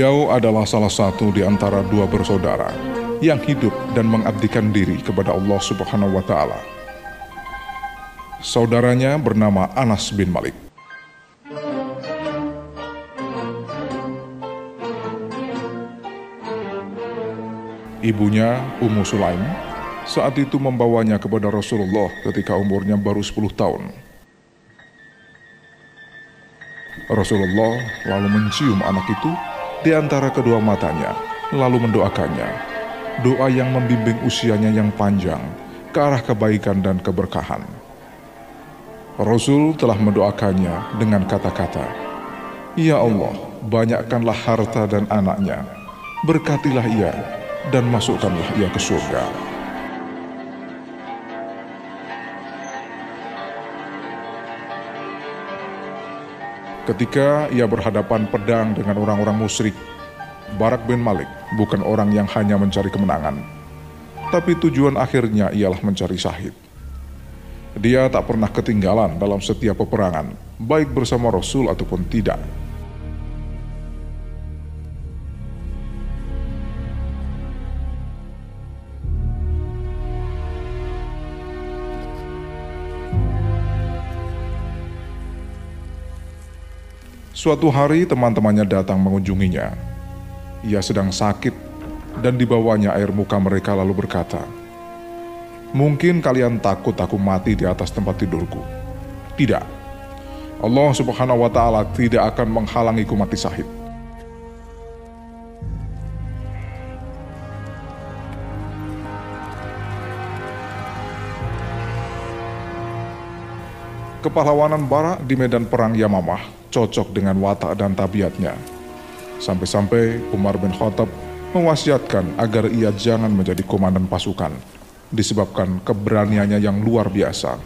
Beliau adalah salah satu di antara dua bersaudara yang hidup dan mengabdikan diri kepada Allah Subhanahu wa Ta'ala. Saudaranya bernama Anas bin Malik. Ibunya, Ummu Sulaim, saat itu membawanya kepada Rasulullah ketika umurnya baru 10 tahun. Rasulullah lalu mencium anak itu di antara kedua matanya, lalu mendoakannya. Doa yang membimbing usianya yang panjang ke arah kebaikan dan keberkahan. Rasul telah mendoakannya dengan kata-kata, Ya Allah, banyakkanlah harta dan anaknya, berkatilah ia, dan masukkanlah ia ke surga. Ketika ia berhadapan pedang dengan orang-orang musyrik, Barak bin Malik bukan orang yang hanya mencari kemenangan, tapi tujuan akhirnya ialah mencari syahid. Dia tak pernah ketinggalan dalam setiap peperangan, baik bersama Rasul ataupun tidak. Suatu hari teman-temannya datang mengunjunginya. Ia sedang sakit dan dibawanya air muka mereka lalu berkata, Mungkin kalian takut aku mati di atas tempat tidurku. Tidak. Allah subhanahu wa ta'ala tidak akan menghalangiku mati sahid. Kepahlawanan Bara di medan perang Yamamah cocok dengan watak dan tabiatnya. Sampai-sampai Umar bin Khattab mewasiatkan agar ia jangan menjadi komandan pasukan disebabkan keberaniannya yang luar biasa,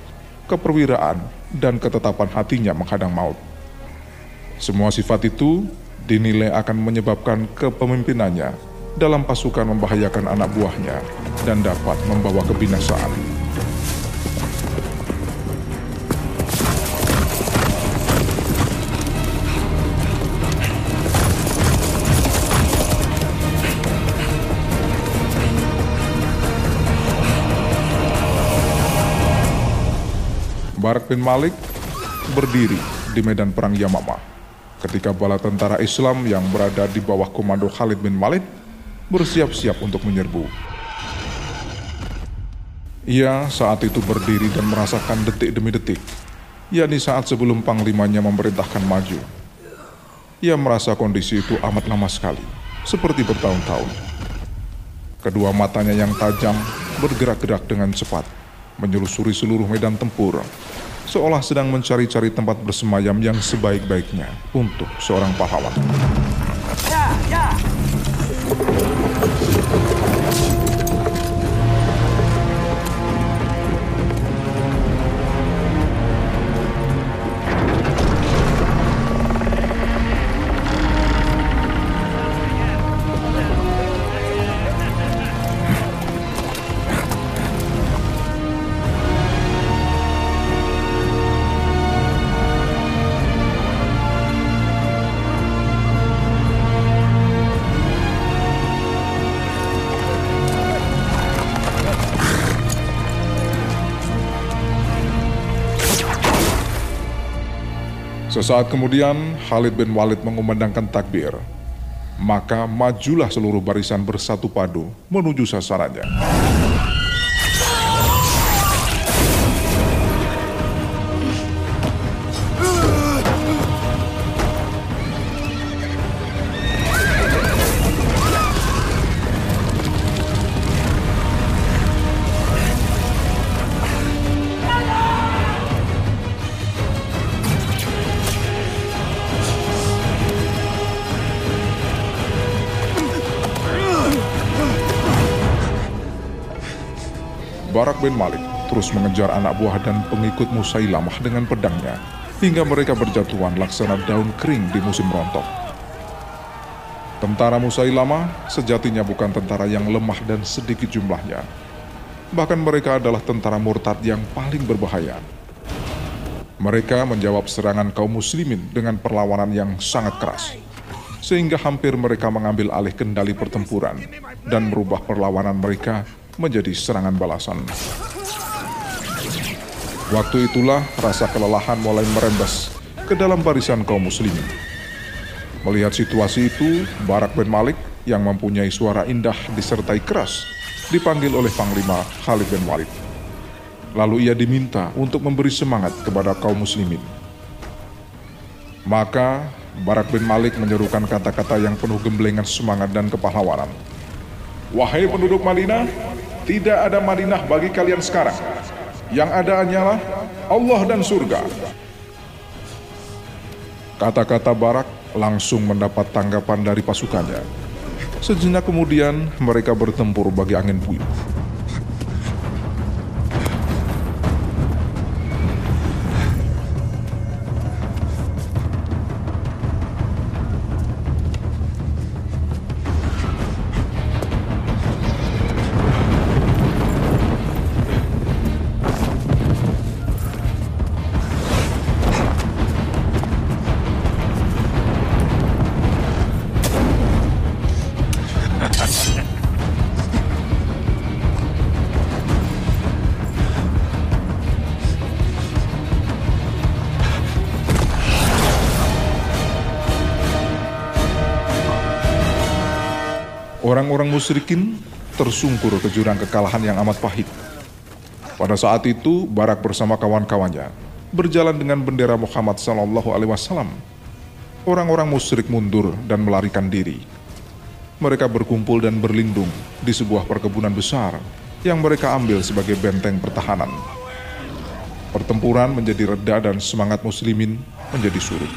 keperwiraan, dan ketetapan hatinya menghadang maut. Semua sifat itu dinilai akan menyebabkan kepemimpinannya dalam pasukan membahayakan anak buahnya dan dapat membawa kebinasaan. Barak bin Malik berdiri di medan perang Yamamah ketika bala tentara Islam yang berada di bawah komando Khalid bin Malik bersiap-siap untuk menyerbu. Ia saat itu berdiri dan merasakan detik demi detik, yakni saat sebelum panglimanya memerintahkan maju. Ia merasa kondisi itu amat lama sekali, seperti bertahun-tahun. Kedua matanya yang tajam bergerak-gerak dengan cepat, menyelusuri seluruh medan tempur, seolah sedang mencari-cari tempat bersemayam yang sebaik-baiknya untuk seorang pahlawan. Ya, ya. Sesaat kemudian Khalid bin Walid mengumandangkan takbir. Maka majulah seluruh barisan bersatu padu menuju sasarannya. Barak bin Malik terus mengejar anak buah dan pengikut Musailamah dengan pedangnya hingga mereka berjatuhan laksana daun kering di musim rontok. Tentara Musailamah sejatinya bukan tentara yang lemah dan sedikit jumlahnya. Bahkan mereka adalah tentara murtad yang paling berbahaya. Mereka menjawab serangan kaum muslimin dengan perlawanan yang sangat keras. sehingga hampir mereka mengambil alih kendali pertempuran dan merubah perlawanan mereka menjadi serangan balasan. Waktu itulah rasa kelelahan mulai merembes ke dalam barisan kaum muslimin. Melihat situasi itu, Barak bin Malik yang mempunyai suara indah disertai keras dipanggil oleh Panglima Khalid bin Walid. Lalu ia diminta untuk memberi semangat kepada kaum muslimin. Maka Barak bin Malik menyerukan kata-kata yang penuh gemblengan semangat dan kepahlawanan. Wahai penduduk Madinah, tidak ada Madinah bagi kalian sekarang. Yang ada hanyalah Allah dan surga. Kata-kata Barak langsung mendapat tanggapan dari pasukannya. Sejenak kemudian mereka bertempur bagi angin puyuh. Orang-orang musyrikin tersungkur ke jurang kekalahan yang amat pahit. Pada saat itu, Barak bersama kawan-kawannya berjalan dengan bendera Muhammad Sallallahu Alaihi Wasallam. Orang-orang musyrik mundur dan melarikan diri. Mereka berkumpul dan berlindung di sebuah perkebunan besar yang mereka ambil sebagai benteng pertahanan. Pertempuran menjadi reda dan semangat muslimin menjadi surut.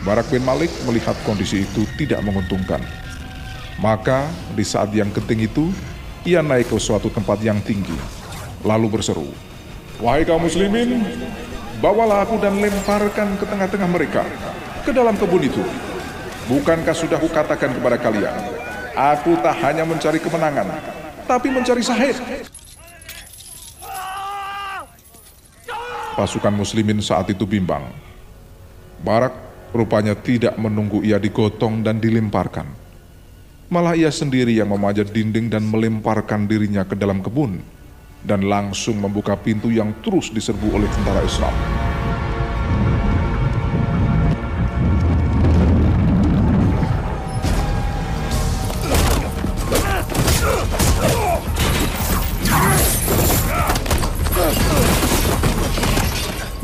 Barak bin Malik melihat kondisi itu tidak menguntungkan maka di saat yang genting itu, ia naik ke suatu tempat yang tinggi, lalu berseru, Wahai kaum muslimin, bawalah aku dan lemparkan ke tengah-tengah mereka, ke dalam kebun itu. Bukankah sudah kukatakan kepada kalian, aku tak hanya mencari kemenangan, tapi mencari sahid. Pasukan muslimin saat itu bimbang. Barak rupanya tidak menunggu ia digotong dan dilemparkan Malah ia sendiri yang memanjat dinding dan melemparkan dirinya ke dalam kebun dan langsung membuka pintu yang terus diserbu oleh tentara Islam.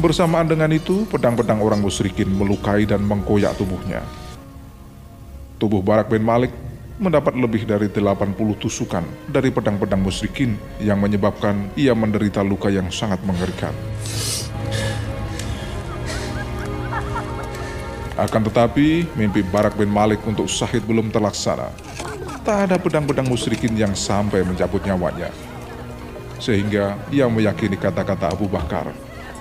Bersamaan dengan itu, pedang-pedang orang musyrikin melukai dan mengkoyak tubuhnya. Tubuh Barak bin Malik mendapat lebih dari 80 tusukan dari pedang-pedang musyrikin yang menyebabkan ia menderita luka yang sangat mengerikan. Akan tetapi, mimpi Barak bin Malik untuk Syahid belum terlaksana. Tak ada pedang-pedang musyrikin yang sampai mencabut nyawanya. Sehingga ia meyakini kata-kata Abu Bakar,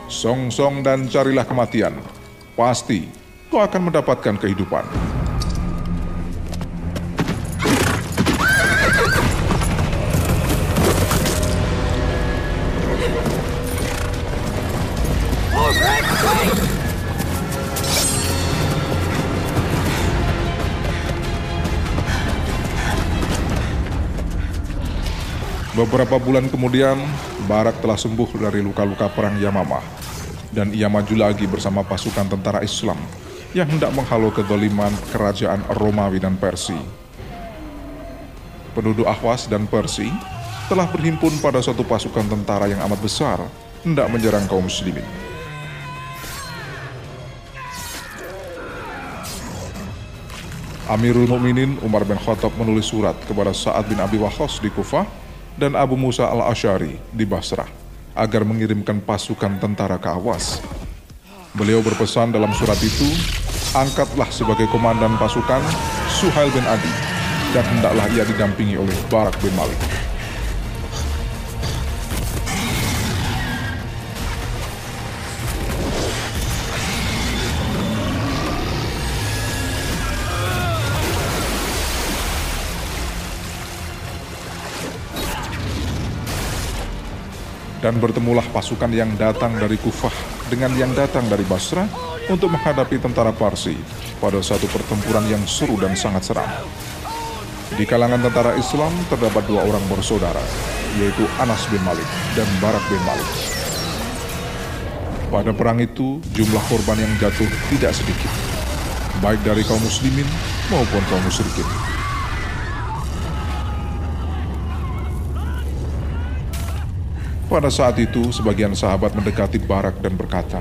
Song-song dan carilah kematian, pasti kau akan mendapatkan kehidupan. Beberapa bulan kemudian, Barak telah sembuh dari luka-luka perang Yamamah, dan ia maju lagi bersama pasukan tentara Islam yang hendak menghalau kedoliman kerajaan Romawi dan Persia. Penduduk Ahwas dan Persia telah berhimpun pada suatu pasukan tentara yang amat besar hendak menyerang kaum muslimin. Amirul Mukminin Umar bin Khattab menulis surat kepada Sa'ad bin Abi Waqqas di Kufah dan Abu Musa al-Ashari di Basrah agar mengirimkan pasukan tentara ke Awas. Beliau berpesan dalam surat itu, angkatlah sebagai komandan pasukan Suhail bin Adi dan hendaklah ia didampingi oleh Barak bin Malik. Dan bertemulah pasukan yang datang dari Kufah dengan yang datang dari Basra untuk menghadapi tentara Parsi pada satu pertempuran yang seru dan sangat seram. Di kalangan tentara Islam terdapat dua orang bersaudara, yaitu Anas bin Malik dan Barak bin Malik. Pada perang itu, jumlah korban yang jatuh tidak sedikit, baik dari kaum muslimin maupun kaum musyrikin. Pada saat itu, sebagian sahabat mendekati Barak dan berkata,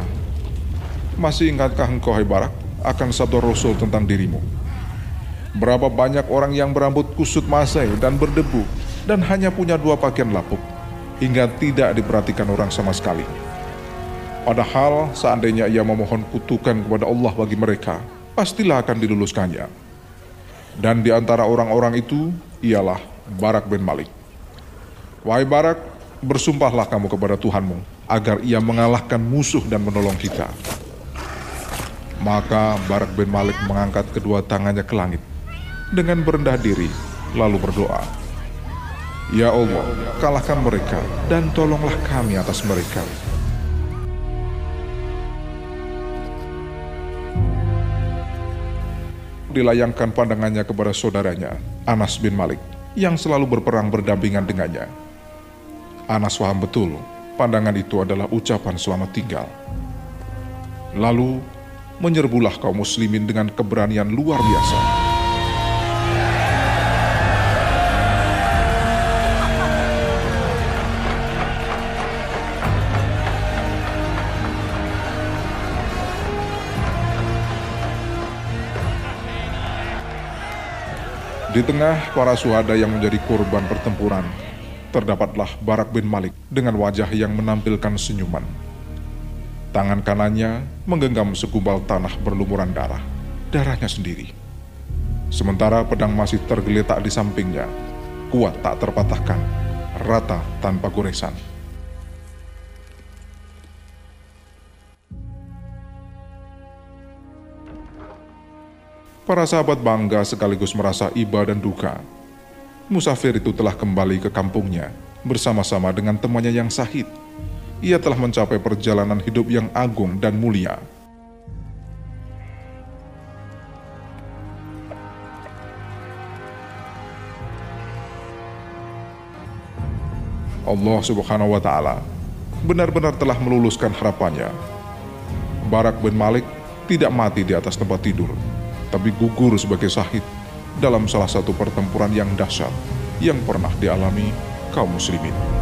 Masih ingatkah engkau, hai Barak, akan satu Rasul tentang dirimu? Berapa banyak orang yang berambut kusut masai dan berdebu, dan hanya punya dua pakaian lapuk, hingga tidak diperhatikan orang sama sekali. Padahal seandainya ia memohon kutukan kepada Allah bagi mereka, pastilah akan diluluskannya. Dan di antara orang-orang itu ialah Barak bin Malik. Wahai Barak, bersumpahlah kamu kepada Tuhanmu, agar ia mengalahkan musuh dan menolong kita. Maka Barak bin Malik mengangkat kedua tangannya ke langit dengan berendah diri, lalu berdoa, Ya Allah, kalahkan mereka dan tolonglah kami atas mereka. Dilayangkan pandangannya kepada saudaranya, Anas bin Malik, yang selalu berperang berdampingan dengannya. Anas paham betul, pandangan itu adalah ucapan selamat tinggal. Lalu, menyerbulah kaum muslimin dengan keberanian luar biasa. Di tengah para suhada yang menjadi korban pertempuran, terdapatlah Barak bin Malik dengan wajah yang menampilkan senyuman. Tangan kanannya menggenggam segumpal tanah berlumuran darah, darahnya sendiri. Sementara pedang masih tergeletak di sampingnya, kuat tak terpatahkan, rata tanpa goresan. Para sahabat bangga sekaligus merasa iba dan duka musafir itu telah kembali ke kampungnya bersama-sama dengan temannya yang sahid. Ia telah mencapai perjalanan hidup yang agung dan mulia. Allah Subhanahu wa taala benar-benar telah meluluskan harapannya. Barak bin Malik tidak mati di atas tempat tidur, tapi gugur sebagai sahid dalam salah satu pertempuran yang dahsyat yang pernah dialami kaum muslimin.